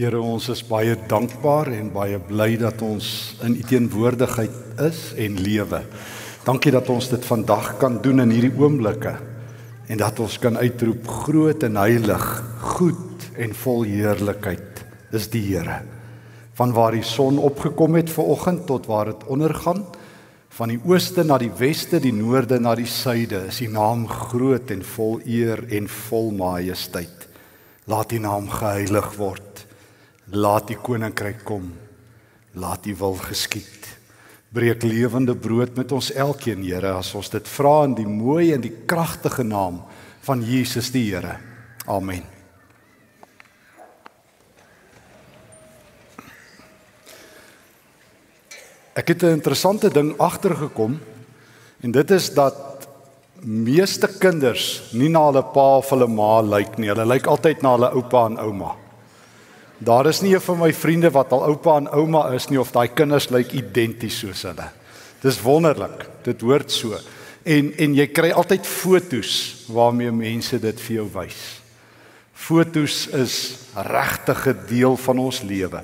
Here ons is baie dankbaar en baie bly dat ons in u teenwoordigheid is en lewe. Dankie dat ons dit vandag kan doen in hierdie oomblikke en dat ons kan uitroep groot en heilig, goed en vol heerlikheid is die Here. Van waar die son opgekom het ver oggend tot waar dit ondergaan, van die ooste na die weste, die noorde na die suide, is die naam groot en vol eer en vol majesteit. Laat die naam geheilig word. Laat die koninkryk kom. Laat die wil geskied. Breek lewende brood met ons elkeen, Here, as ons dit vra in die mooi en die kragtige naam van Jesus die Here. Amen. Ek het 'n interessante ding agtergekom en dit is dat meeste kinders nie na hulle pa of hulle ma lyk nie. Hulle lyk altyd na hulle oupa en ouma. Daar is nie een van my vriende wat al oupa en ouma is nie of daai kinders lyk identies soos hulle. Dis wonderlik. Dit hoort so. En en jy kry altyd fotos waarmee mense dit vir jou wys. Fotos is regtig 'n deel van ons lewe.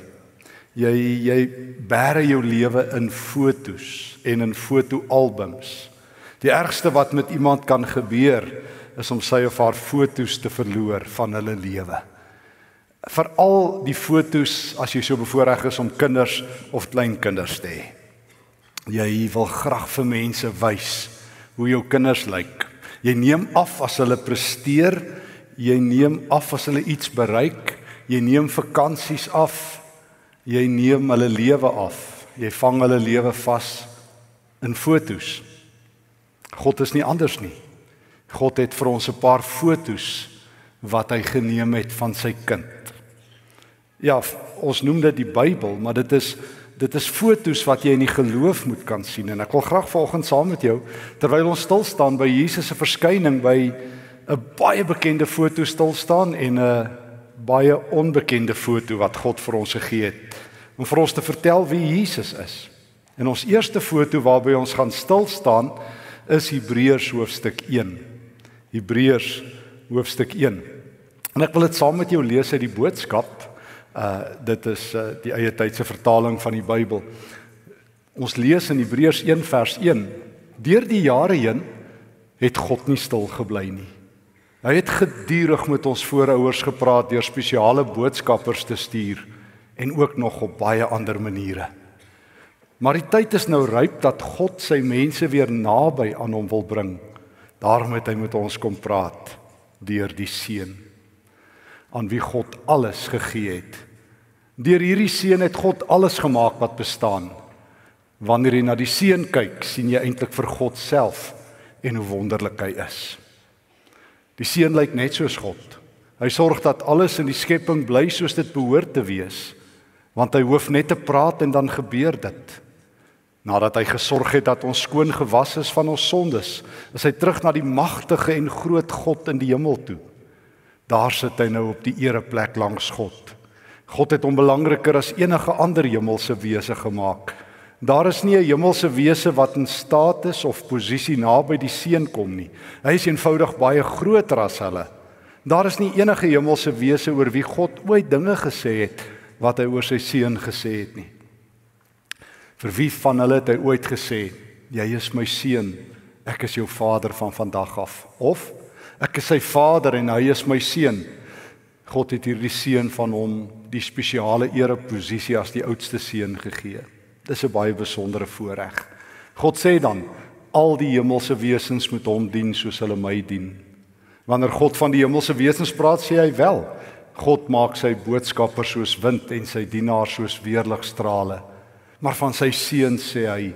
Jy jy bære jou lewe in fotos en in fotoalbums. Die ergste wat met iemand kan gebeur is om sy of haar fotos te verloor van hulle lewe veral die fotos as jy so bevoorreg is om kinders of kleinkinders te hê. Jy wil graag vir mense wys hoe jou kinders lyk. Jy neem af as hulle presteer, jy neem af as hulle iets bereik, jy neem vakansies af, jy neem hulle lewe af. Jy vang hulle lewe vas in fotos. God is nie anders nie. God het vir ons 'n paar fotos wat hy geneem het van sy kind. Ja, ons noem dit die Bybel, maar dit is dit is fotos wat jy in die geloof moet kan sien en ek wil graag vanoggend saam met jou terwyl ons stil staan by Jesus se verskyning by 'n baie bekende foto stil staan en 'n baie onbekende foto wat God vir ons gegee het om vir ons te vertel wie Jesus is. En ons eerste foto waarby ons gaan stil staan is Hebreërs hoofstuk 1. Hebreërs hoofstuk 1. En ek wil dit saam met jou lees uit die boodskap Uh dit is uh, die eie tydse vertaling van die Bybel. Ons lees in Hebreërs 1 vers 1: Deur die jare heen het God nie stil gebly nie. Hy het gedurig met ons voorouers gepraat deur spesiale boodskappers te stuur en ook nog op baie ander maniere. Maar die tyd is nou ryp dat God sy mense weer naby aan hom wil bring. Daarom het hy met ons kom praat deur die seun aan wie God alles gegee het. Deur hierdie seun het God alles gemaak wat bestaan. Wanneer jy na die seun kyk, sien jy eintlik vir God self en hoe wonderlik hy is. Die seun lyk net soos God. Hy sorg dat alles in die skepping bly soos dit behoort te wees, want hy hoef net te praat en dan gebeur dit. Nadat hy gesorg het dat ons skoon gewas is van ons sondes, is hy terug na die magtige en groot God in die hemel toe. Daar sit hy nou op die ereplek langs God. God het hom belangriker as enige ander hemelse wese gemaak. Daar is nie 'n hemelse wese wat in status of posisie naby die seun kom nie. Hy is eenvoudig baie groter as hulle. Daar is nie enige hemelse wese oor wie God ooit dinge gesê het wat hy oor sy seun gesê het nie. Vir wie van hulle het hy ooit gesê: "Jy is my seun, ek is jou vader van vandag af." Of: "Ek is sy vader en hy is my seun." God het hierdie seun van hom die spesiale ereposisie as die oudste seun gegee. Dis 'n baie besondere voorreg. God sê dan al die hemelse wesens moet hom dien soos hulle my dien. Wanneer God van die hemelse wesens praat, sê hy wel: God maak sy boodskappers soos wind en sy dienaars soos weerligstrale. Maar van sy seun sê hy: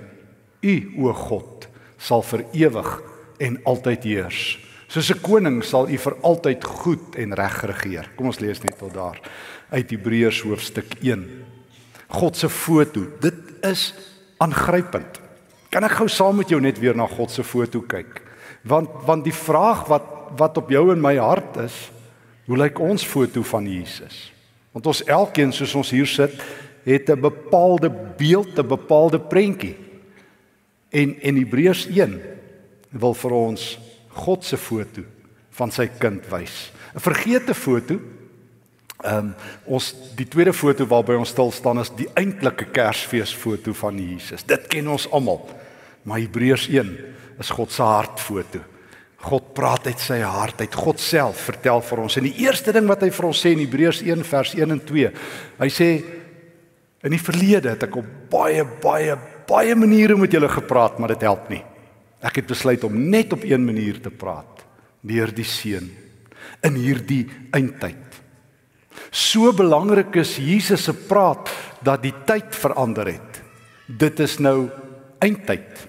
U o God sal vir ewig en altyd heers. Soos 'n koning sal u vir altyd goed en reg regeer. Kom ons lees net tot daar uit Hebreërs hoofstuk 1. God se foto. Dit is aangrypend. Kan ek gou saam met jou net weer na God se foto kyk? Want want die vraag wat wat op jou en my hart is, hoe lyk ons foto van Jesus? Want ons elkeen soos ons hier sit, het 'n bepaalde beeld, 'n bepaalde prentjie. En en Hebreërs 1 wil vir ons God se foto van sy kind wys. 'n Vergete foto Ehm um, ons die tweede foto waarby ons stil staan is die eintlike Kersfeesfoto van Jesus. Dit ken ons almal. Maar Hebreërs 1 is God se hartfoto. God praat uit sy hart uit. God self vertel vir ons. En die eerste ding wat hy vir ons sê in Hebreërs 1 vers 1 en 2, hy sê in die verlede het ek op baie baie baie maniere met julle gepraat, maar dit help nie. Ek het besluit om net op een manier te praat, deur die seun in hierdie eindtyd. So belangrik is Jesus se praat dat die tyd verander het. Dit is nou eindtyd.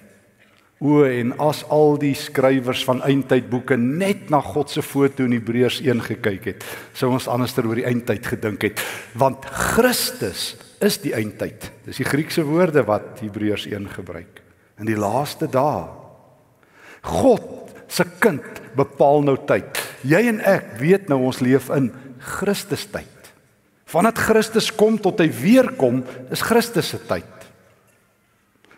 O en as al die skrywers van eindtydboeke net na God se foto in Hebreërs 1 gekyk het, sou ons anderster oor die eindtyd gedink het, want Christus is die eindtyd. Dis die Griekse woorde wat Hebreërs 1 gebruik. In die laaste dae God se kind bepaal nou tyd. Jy en ek weet nou ons leef in Christus tyd. Vandat Christus kom tot hy weer kom, is Christus se tyd.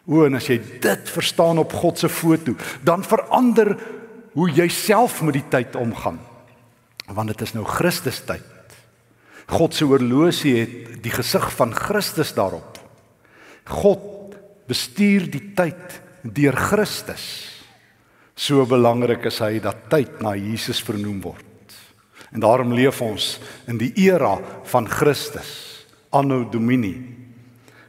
O, en as jy dit verstaan op God se foto, dan verander hoe jy self met die tyd omgaan. Want dit is nou Christus tyd. God se horlosie het die gesig van Christus daarop. God bestuur die tyd deur Christus. So belangrik is hy dat tyd na Jesus vernoem word. En daarom leef ons in die era van Christus, anno Domini.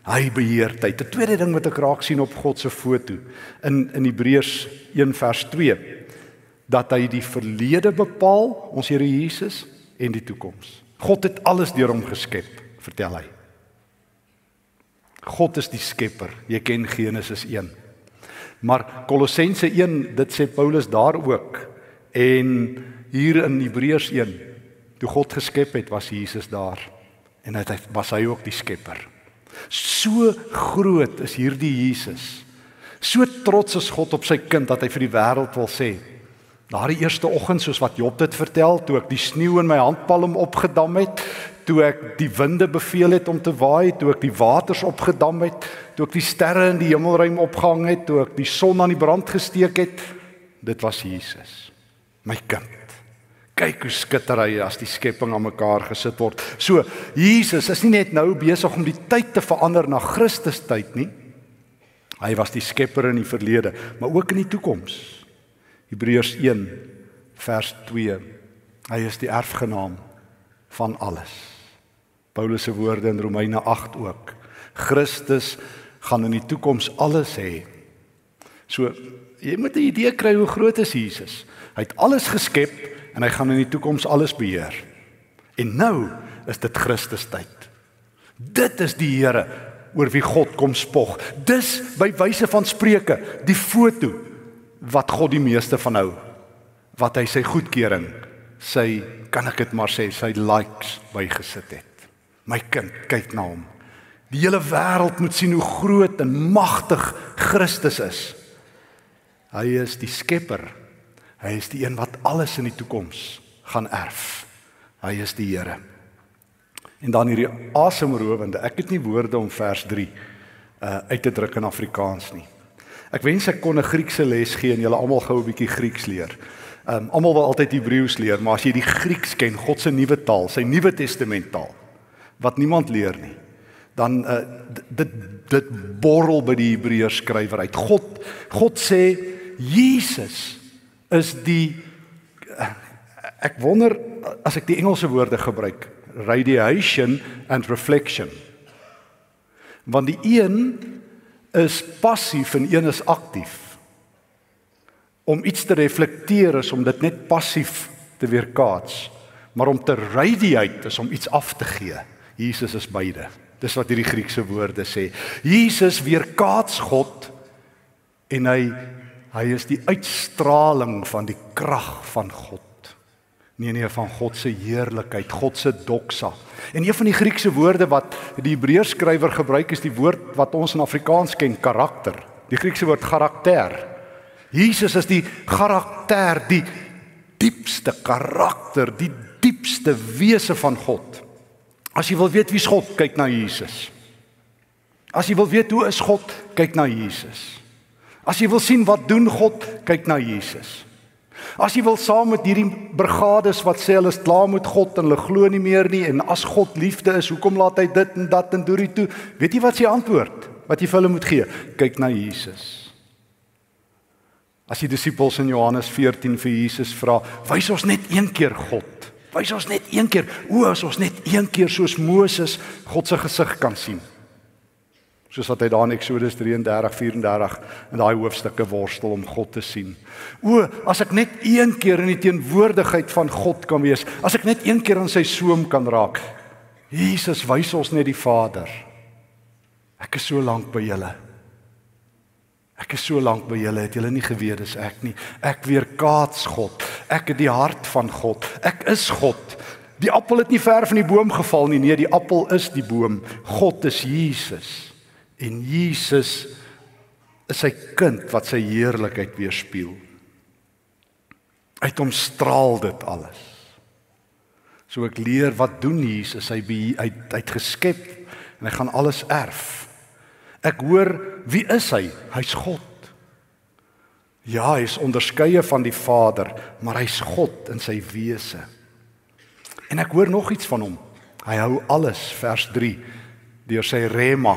Hy beheer tyd. Die tweede ding wat ek raak sien op God se foto in in Hebreërs 1 vers 2 dat hy die verlede bepaal, ons Here Jesus en die toekoms. God het alles deur hom geskep, vertel hy. God is die skepper. Jy ken Genesis 1. Maar Kolossense 1, dit sê Paulus daar ook. En hier in Hebreërs 1 toe God geskep het was Jesus daar en hy was hy ook die skepper. So groot is hierdie Jesus. So trots is God op sy kind dat hy vir die wêreld wil sê. Daardie eerste oggend soos wat Job dit vertel, toe ek die sneeu in my handpalm opgedam het, toe ek die winde beveel het om te waai, toe ek die waters opgedam het, toe ek die sterre in die hemelruim opgehang het, toe ek die son aan die brand gesteek het, dit was Jesus, my kind. Kyk hoe skittery as die skepping aan mekaar gesit word. So Jesus is nie net nou besig om die tyd te verander na Christus tyd nie. Hy was die skepper in die verlede, maar ook in die toekoms. Hebreërs 1 vers 2. Hy is die erfgenaam van alles. Paulus se woorde in Romeine 8 ook. Christus gaan in die toekoms alles hê. So jy moet 'n idee kry hoe groot is Jesus. Hy het alles geskep en hy gaan in die toekoms alles beheer. En nou is dit Christus tyd. Dit is die Here oor wie God kom spog. Dis by wyse van spreuke die foto wat God die meeste van hou. Wat hy sy goedkeuring, sy kan ek dit maar sê, sy likes bygesit het. My kind, kyk na hom. Die hele wêreld moet sien hoe groot en magtig Christus is. Hy is die skepper Hy is die een wat alles in die toekoms gaan erf. Hy is die Here. En dan hierdie asemrowende. Ek het nie woorde om vers 3 uh uit te druk in Afrikaans nie. Ek wens ek kon 'n Griekse les gee en julle almal gou 'n bietjie Grieks leer. Um almal wil altyd Hebreëus leer, maar as jy die Grieks ken, God se nuwe taal, sy Nuwe Testament taal wat niemand leer nie, dan uh dit dit borrel by die Hebreërs skrywer uit. God God sê Jesus is die ek wonder as ek die Engelse woorde gebruik radiation and reflection want die een is passief en een is aktief om iets te reflekteer is om dit net passief te weerkaats maar om te radiate is om iets af te gee. Jesus is beide. Dis wat hierdie Griekse woorde sê. Jesus weerkaats God en hy Hy is die uitstraling van die krag van God. Nee nee van God se heerlikheid, God se doxa. En een van die Griekse woorde wat die Hebreërs skrywer gebruik is die woord wat ons in Afrikaans ken, karakter. Die Griekse woord karakter. Jesus is die karakter, die diepste karakter, die diepste wese van God. As jy wil weet wie's God, kyk na Jesus. As jy wil weet hoe is God, kyk na Jesus. As jy wil sien wat doen God, kyk na Jesus. As jy wil saam met hierdie brigades wat sê hulle is klaar met God en hulle glo nie meer nie en as God liefde is, hoekom laat hy dit en dat en dit toe? Weet jy wat sy antwoord wat jy vir hulle moet gee? Kyk na Jesus. As die disippels in Johannes 14 vir Jesus vra, "Wys ons net een keer God. Wys ons net een keer. O, as ons net een keer soos Moses God se gesig kan sien." Soos wat hy daar in Eksodus 33 34 in daai hoofstukke worstel om God te sien. O, as ek net een keer in die teenwoordigheid van God kan wees, as ek net een keer aan sy soem kan raak. Jesus wys ons net die Vader. Ek is so lank by julle. Ek is so lank by julle, het julle nie geweet dis ek nie. Ek weer kaats God. Ek het die hart van God. Ek is God. Die appel het nie ver van die boom geval nie. Nee, die appel is die boom. God is Jesus. En Jesus is sy kind wat sy heerlikheid weerspieël. Uit hom straal dit alles. So ek leer wat doen Jesus? Hy uit uit geskep en hy gaan alles erf. Ek hoor wie is hy? Hy's God. Ja, hy is onderskeie van die Vader, maar hy's God in sy wese. En ek hoor nog iets van hom. Hy hou alles vers 3 deur sy rema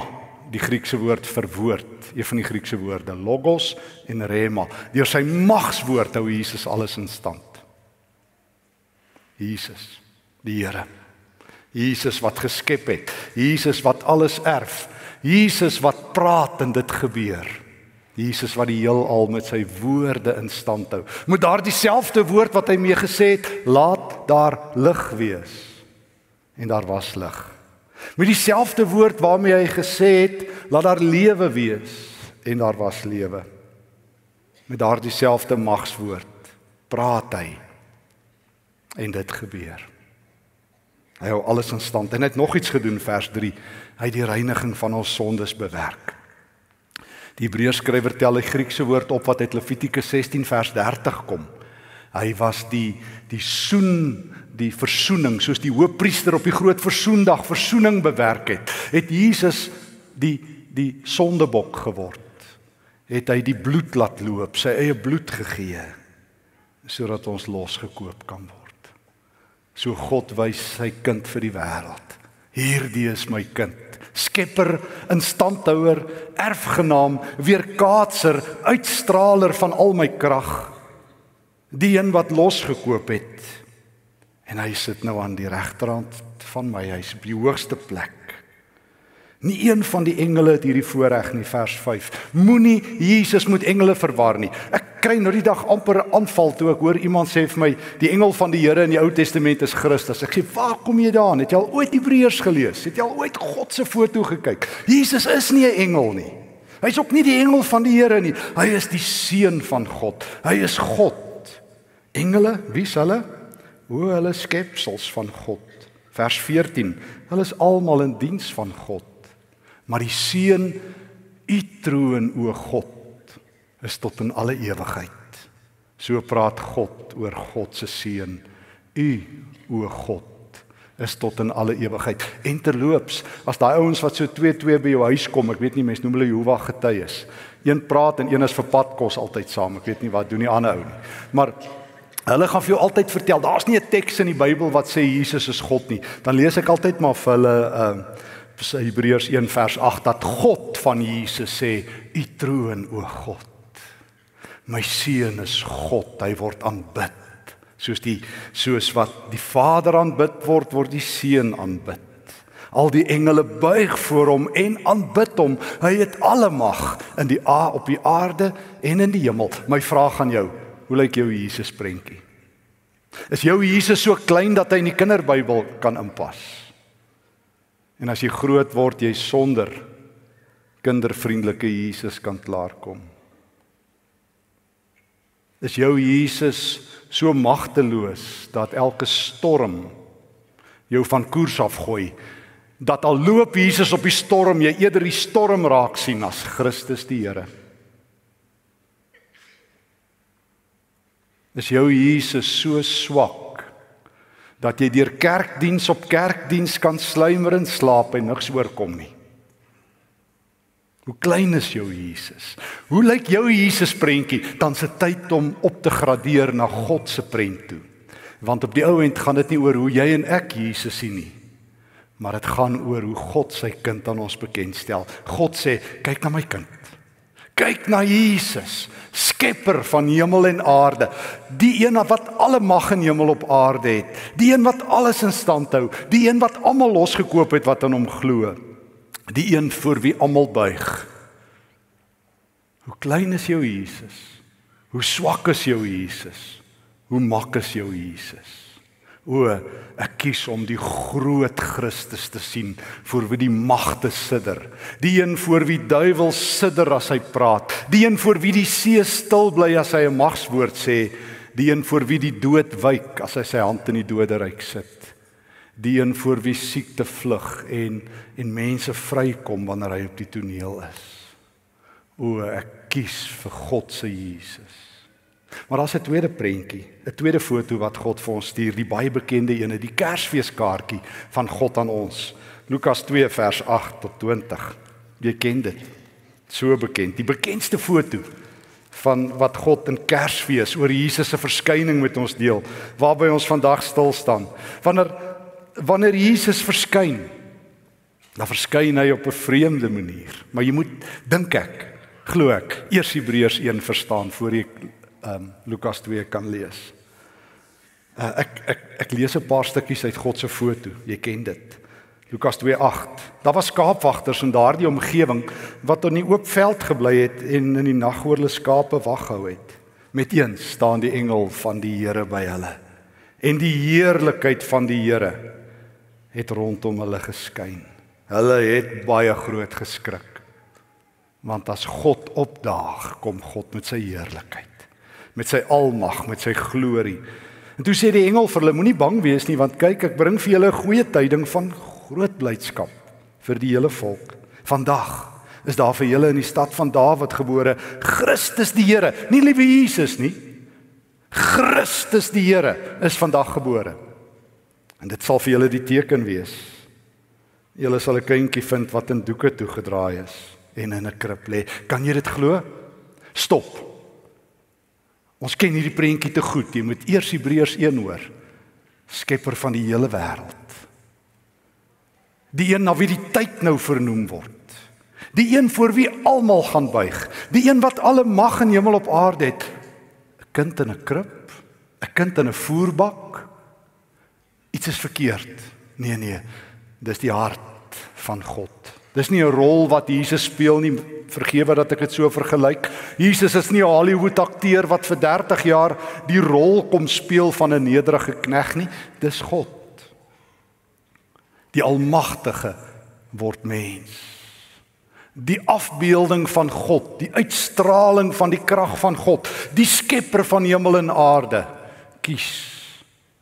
die Griekse woord vir woord, een van die Griekse woorde logos en rema. Deur sy magswoord hou Jesus alles in stand. Jesus, die Here. Jesus wat geskep het. Jesus wat alles erf. Jesus wat praat en dit gebeur. Jesus wat die heelal met sy woorde in stand hou. Moet daardie selfde woord wat hy mee gesê het, laat daar lig wees. En daar was lig. Met dieselfde woord waarmee hy gesê het, laat daar lewe wees en daar was lewe. Met daardie selfde magswoord praat hy en dit gebeur. Hy hou alles in stand en hy het nog iets gedoen vers 3. Hy het die reiniging van ons sondes bewerk. Die Hebreërskrywer tel die Griekse woord op wat uit Levitikus 16 vers 30 kom. Hy was die die soen die versoening soos die hoofpriester op die groot versoendag versoening bewerk het het Jesus die die sondebok geword. Het hy die bloed laat loop sy eie bloed gegee sodat ons losgekoop kan word. So God wys sy kind vir die wêreld. Hierdie is my kind. Skepper instandhouer erfgenaam weerkaatser uitstraler van al my krag die een wat losgekoop het En hy sit nou aan die regterhand van my huis op die hoogste plek. Nie een van die engele het hierdie voorreg nie vers 5. Moenie Jesus moet engele verwar nie. Ek kry nou die dag amper 'n aanval toe ek hoor iemand sê vir my die engel van die Here in die Ou Testament is Christus. Ek sê, "Waar kom jy daaraan? Het jy al ooit Hebreërs gelees? Het jy al ooit God se foto gekyk? Jesus is nie 'n engel nie. Hy's ook nie die engel van die Here nie. Hy is die seun van God. Hy is God. Engele, wie is hulle? O hulle skepsels van God. Vers 14. Hulle is almal in diens van God. Maar die seun u troon o God is tot in alle ewigheid. So praat God oor God se seun. U o God is tot in alle ewigheid. En terloops, as daai ouens wat so 2-2 by jou huis kom, ek weet nie mense noem hulle Jehovah getuies. Een praat en een is vir padkos altyd saam. Ek weet nie wat doen die ander ou nie. Maar Hulle gaan vir jou altyd vertel, daar's nie 'n teks in die Bybel wat sê Jesus is God nie. Dan lees ek altyd maar vir hulle ehm uh, Hebreërs 1 vers 8 dat God van Jesus sê, "U troon o God. My seun is God, hy word aanbid." Soos die soos wat die Vader aanbid word, word die seun aanbid. Al die engele buig voor hom en aanbid hom. Hy het alle mag in die a op die aarde en in die hemel. My vraag aan jou, Hoe lyk jou Jesus prentjie? Is jou Jesus so klein dat hy in die kinderbybel kan inpas? En as jy groot word, jy sonder kindervriendelike Jesus kan klaarkom. Is jou Jesus so magteloos dat elke storm jou van koers afgooi? Dat al loop Jesus op die storm, jy eerder die storm raak sien as Christus die Here. Is jou Jesus so swak dat jy deur kerkdiens op kerkdiens kan sluimer en slaap en niks oorkom nie? Hoe klein is jou Jesus? Hoe lyk jou Jesus prentjie? Dan se tyd om op te gradeer na God se prent toe. Want op die ou end gaan dit nie oor hoe jy en ek Jesus sien nie. Maar dit gaan oor hoe God sy kind aan ons bekendstel. God sê, kyk na my kind. Kyk na Jesus, skepper van hemel en aarde. Die een wat alle mag in hemel op aarde het. Die een wat alles in stand hou. Die een wat almal losgekoop het wat aan hom glo. Die een voor wie almal buig. Hoe klein is jou Jesus? Hoe swak is jou Jesus? Hoe mak is jou Jesus? O, ek kies om die groot Christus te sien voor wie die magte sidder. Die een voor wie duiwel sidder as hy praat. Die een voor wie die see stil bly as hy 'n magswoord sê. Die een voor wie die dood wyk as hy sy hand in die doderyk sit. Die een voor wie siekte vlug en en mense vrykom wanneer hy op die toneel is. O, ek kies vir God se Jesus. Maar daar's 'n tweede prentjie, 'n tweede foto wat God vir ons stuur, die baie bekende ene, die Kersfeeskaartjie van God aan ons. Lukas 2 vers 8 tot 20. Jy ken dit. So bekend, die bekendste foto van wat God in Kersfees oor Jesus se verskyning met ons deel, waarby ons vandag stil staan. Wanneer wanneer Jesus verskyn, dan verskyn hy op 'n vreemde manier, maar jy moet dink ek, glo ek, eers Hebreërs 1 verstaan voor jy um Lukas 2 kan lees. Uh, ek ek ek lees 'n paar stukkies uit God se foto. Jy ken dit. Lukas 2:8. Daar was skaapwagters in daardie omgewing wat in die oop veld gebly het en in die nag oor hulle skape wag gehou het. Met een staan die engel van die Here by hulle. En die heerlikheid van die Here het rondom hulle geskyn. Hulle het baie groot geskrik. Want as God opdaag, kom God met sy heerlikheid met sy almag, met sy glorie. En toe sê die engel vir hulle: Moenie bang wees nie, want kyk, ek bring vir julle 'n goeie tyding van groot blydskap vir die hele volk. Vandag is daar vir julle in die stad van Dawid gebore Christus die Here, nie liewe Jesus nie. Christus die Here is vandag gebore. En dit sal vir julle die teken wees. Julle sal 'n kindjie vind wat in doeke toegedraai is en in 'n krib lê. Kan jy dit glo? Stop. Ons ken hierdie prentjie te goed. Jy moet eers Hebreërs 1 hoor. Skepper van die hele wêreld. Die een na wie die tyd nou vernoem word. Die een voor wie almal gaan buig. Die een wat alle mag in hemel op aarde het. 'n Kind in 'n krib, 'n kind in 'n voerbak. Iets is verkeerd. Nee nee, dis die hart van God. Dis nie 'n rol wat Jesus speel nie. Vergewe dat ek dit so vergelyk. Jesus is nie 'n Hollywood akteur wat vir 30 jaar die rol kom speel van 'n nederige knegg nie. Dis God. Die Almagtige word mens. Die afbeelding van God, die uitstraling van die krag van God, die skepper van hemel en aarde, kies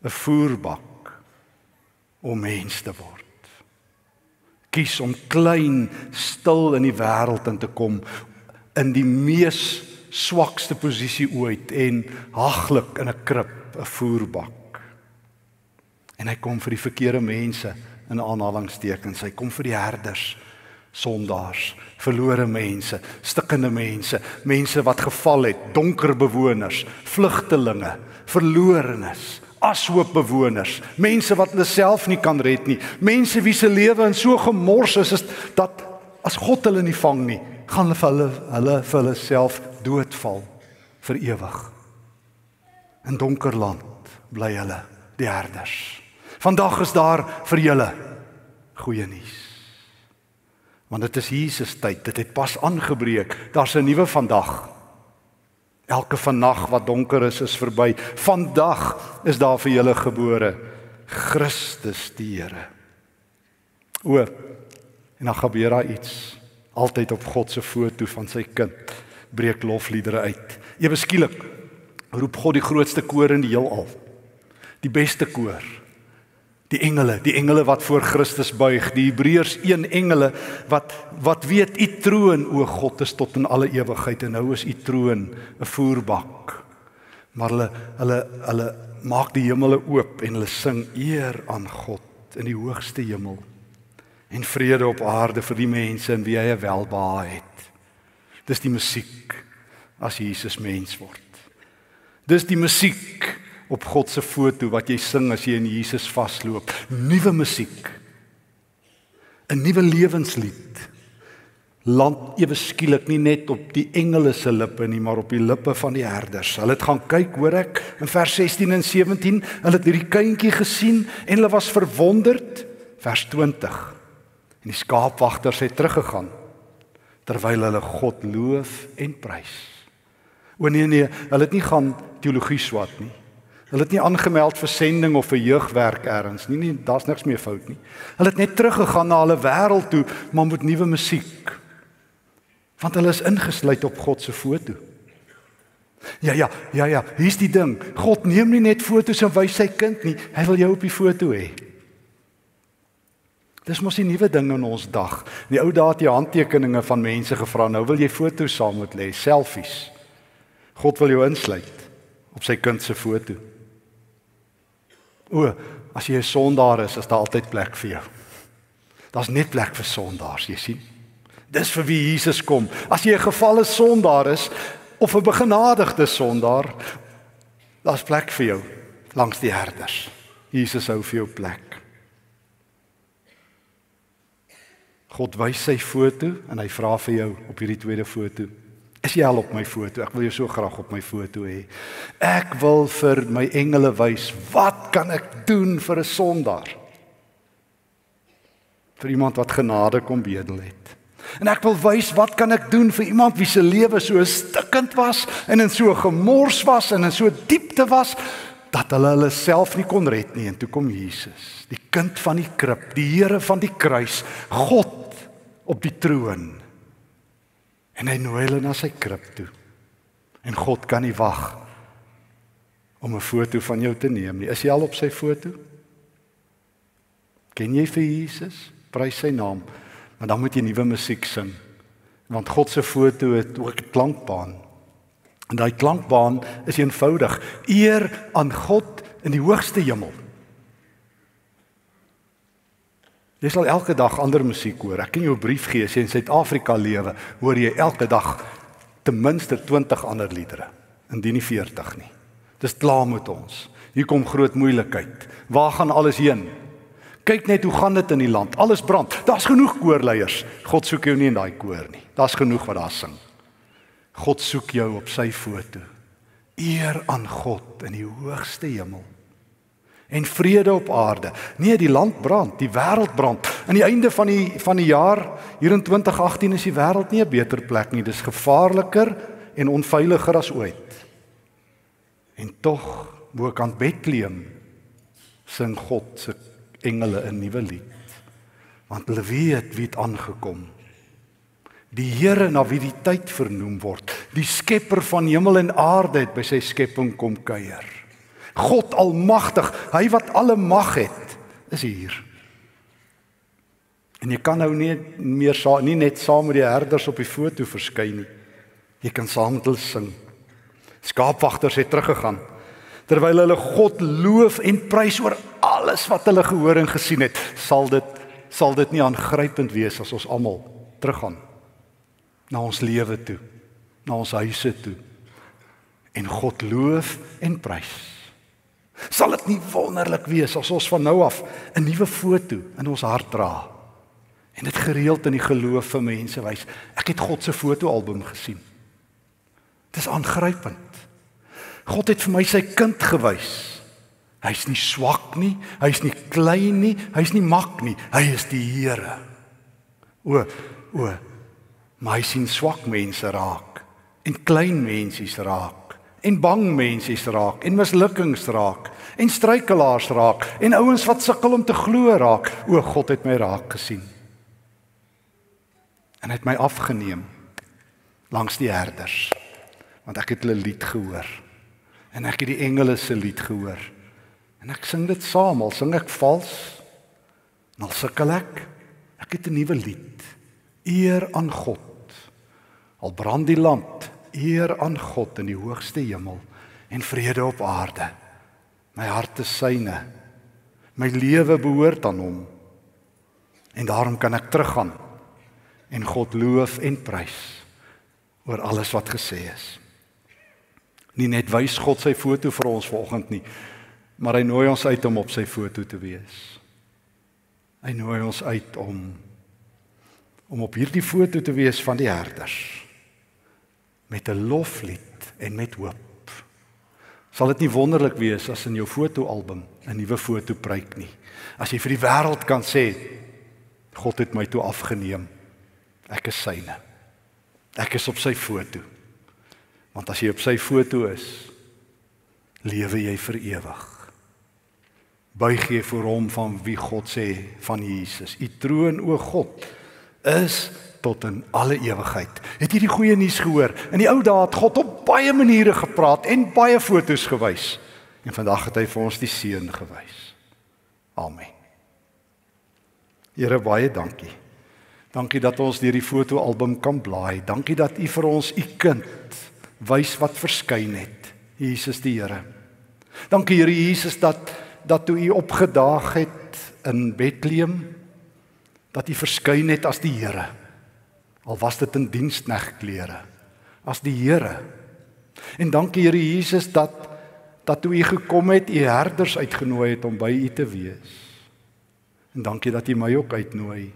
'n voerbak om mens te word kies om klein, stil in die wêreld in te kom in die mees swakste posisie ooit en haglik in 'n krib, 'n voerbak. En hy kom vir die verkeerde mense in aanhalingstekens. Hy kom vir die herders, sondaars, verlore mense, stikkende mense, mense wat geval het, donker bewoners, vlugtelinge, verlorenes ashoop bewoners, mense wat hulle self nie kan red nie, mense wie se lewe in so gemors is, is dat as God hulle nie vang nie, gaan hulle vir hulle hulle vir hulle self doodval vir ewig. In donker land bly hulle, die herders. Vandag is daar vir julle goeie nuus. Want dit is Jesus tyd, dit het pas aangebreek. Daar's 'n nuwe vandag. Elke vannag wat donker is, is verby. Vandag is daar vir julle gebore Christus die Here. O. En dan gebeur daar iets. Altyd op God se foto van sy kind breek lofliedere uit. Ewe skielik roep God die grootste koor in die heelal. Die beste koor. Die engele, die engele wat voor Christus buig, die Hebreërs 1 engele wat wat weet u troon o God is tot in alle ewigheid en nou is u troon 'n voerbak. Maar hulle hulle hulle maak die hemele oop en hulle sing eer aan God in die hoogste hemel. en vrede op aarde vir die mense in wie hy welbehae het. Dis die musiek as Jesus mens word. Dis die musiek op God se foto wat jy sing as jy in Jesus vasloop. Nuwe musiek. 'n Nuwe lewenslied. Land ewe skielik nie net op die engele se lippe nie, maar op die lippe van die herders. Hulle het gaan kyk, hoor ek, in vers 16 en 17, hulle het hierdie kindjie gesien en hulle was verwonderd. Vers 20. En die skaapwagters het teruggegaan terwyl hulle God loof en prys. O nee nee, hulle het nie gaan teologie swat nie. Hulle het nie aangemeld vir sending of vir jeugwerk eers nie. Nee, daar's niks meer fout nie. Hulle het net teruggegaan na hulle wêreld toe, maar met nuwe musiek. Want hulle is ingesluit op God se foto. Ja ja, ja ja, hier's die ding. God neem nie net foto's en wys sy kind nie. Hy wil jou op die foto hê. Dis mos 'n nuwe ding in ons dag. In die ou dae het jy handtekeninge van mense gevra. Nou wil jy foto's saam met lê, selfies. God wil jou insluit op sy kind se foto. O, as jy 'n sondaar is, is daar altyd plek vir jou. Daar's net plek vir sondaars, jy sien. Dis vir wie Jesus kom. As jy 'n gefalle sondaar is of 'n begenadigde sondaar, daar's plek vir jou langs die herders. Jesus hou vir jou plek. God wys sy foto en hy vra vir jou op hierdie tweede foto. Al op my foto? Ek wil jou so graag op my foto hê. Ek wil vir my engele wys wat kan ek doen vir 'n sondaar? Vir iemand wat genade kom bedel het. En ek wil wys wat kan ek doen vir iemand wie se lewe so stikkend was en in so gemors was en in so diepte was dat hulle hulle self nie kon red nie en toe kom Jesus, die kind van die krib, die Here van die kruis, God op die troon En hy nooi hulle na sy krib toe. En God kan nie wag om 'n foto van jou te neem nie. Is jy al op sy foto? Ken jy vir Jesus? Prys sy naam. Maar dan moet jy nuwe musiek sing. Want God se foto het ook 'n klankbaan. En daai klankbaan is eenvoudig: eer aan God in die hoogste hemel. Jy sal elke dag ander musiek hoor. Ek kan jou 'n brief gee as jy in Suid-Afrika lewe, hoor jy elke dag ten minste 20 ander liedere, indien nie 40 nie. Dis klaar met ons. Hier kom groot moeilikheid. Waar gaan alles heen? Kyk net hoe gaan dit in die land. Alles brand. Daar's genoeg koorleiers. God soek jou nie in daai koor nie. Daar's genoeg wat daar sing. God soek jou op sy foto. Eer aan God in die hoogste hemel en vrede op aarde. Nee, die land brand, die wêreld brand. Aan die einde van die van die jaar, hier in 2018 is die wêreld nie 'n beter plek nie. Dis gevaarliker en onveiliger as ooit. En tog, bo kan Bethlehem sing God se engele 'n nuwe lied. Want hulle weet wie het aangekom. Die Here na wie die tyd vernoem word, die skepper van hemel en aarde het by sy skepping kom kuier. God almagtig, hy wat alle mag het, is hier. En jy kan nou nie meer sa nie net saam met die herders op die foto verskyn nie. Jy kan saam met hulle sing. Skaapwagters het teruggegaan terwyl hulle God loof en prys oor alles wat hulle gehoor en gesien het. Sal dit sal dit nie aangrypend wees as ons almal teruggaan na ons lewe toe, na ons huise toe en God loof en prys. Sal dit nie wonderlik wees as ons van nou af 'n nuwe foto in ons hart dra en dit gereeld in die geloof vir mense wys. Ek het God se fotoalbum gesien. Dit is aangrypend. God het vir my sy kind gewys. Hy's nie swak nie, hy's nie klein nie, hy's nie mak nie. Hy is die Here. O, o. My sien swak mense raak en klein mensies raak en bang mense raak en mislukkings raak en struikelaars raak en ouens wat sukkel om te glo raak. O God het my raak gesien. En het my afgeneem langs die herders. Want ek het hulle lied gehoor. En ek het die engele se lied gehoor. En ek sing dit saam, al sing ek vals. Al sukkel ek. Ek het 'n nuwe lied. Eer aan God. Al brand die lamp eer aan God in die hoogste hemel en vrede op aarde. My hart is syne. My lewe behoort aan hom. En daarom kan ek teruggaan en God loof en prys oor alles wat gesê is. Nie net wys God sy foto vir ons vanoggend nie, maar hy nooi ons uit om op sy foto te wees. Hy nooi ons uit om om op hierdie foto te wees van die herders met 'n loflied en met hoop. Sal dit nie wonderlik wees as in jou fotoalbum 'n nuwe foto pryk nie? As jy vir die wêreld kan sê God het my toe afgeneem. Ek is syne. Ek is op sy foto. Want as jy op sy foto is, lewe jy vir ewig. Buig jy voor hom van wie God sê van Jesus. U troon o God is tot in alle ewigheid. Het jy die goeie nuus gehoor? In die ou dae het God op baie maniere gepraat en baie fotos gewys. En vandag het hy vir ons die seun gewys. Amen. Here baie dankie. Dankie dat ons deur die fotoalbum kan blaai. Dankie dat U vir ons U kind wys wat verskyn het. Jesus die Here. Dankie Here Jesus dat dat toe U opgedaag het in Bethlehem dat U verskyn het as die Here. Al was dit in diensknegklere as die Here. En dankie Here Jesus dat dat toe U gekom het, U herders uitgenooi het om by U te wees. En dankie dat U my ook uitnooi.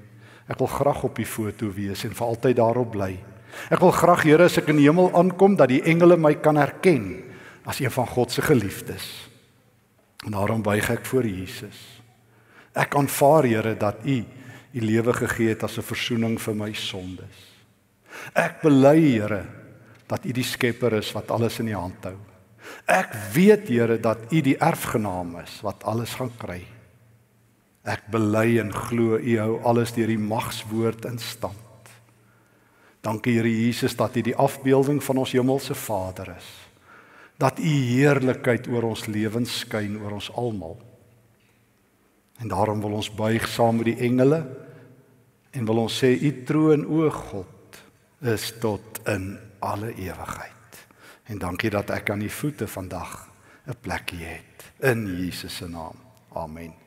Ek wil graag op die foto wees en vir altyd daarop bly. Ek wil graag Here as ek in die hemel aankom dat die engele my kan herken as een van God se geliefdes. En daarom buig ek voor Jesus. Ek aanvaar Here dat U U lewe gegee het as 'n verzoening vir my sondes. Ek bely Here dat U die Skepper is wat alles in U hand hou. Ek weet Here dat U die erfgenaam is wat alles gaan kry. Ek bely en glo U hou alles deur die magswoord in stand. Dankie Here Jesus dat U die afbeelding van ons hemelse Vader is. Dat U heerlikheid oor ons lewens skyn oor ons almal. En daarom wil ons buig saam met die engele en wil ons sê U troon o God is tot in alle ewigheid. En dankie dat ek aan U voete vandag 'n plekkie het in Jesus se naam. Amen.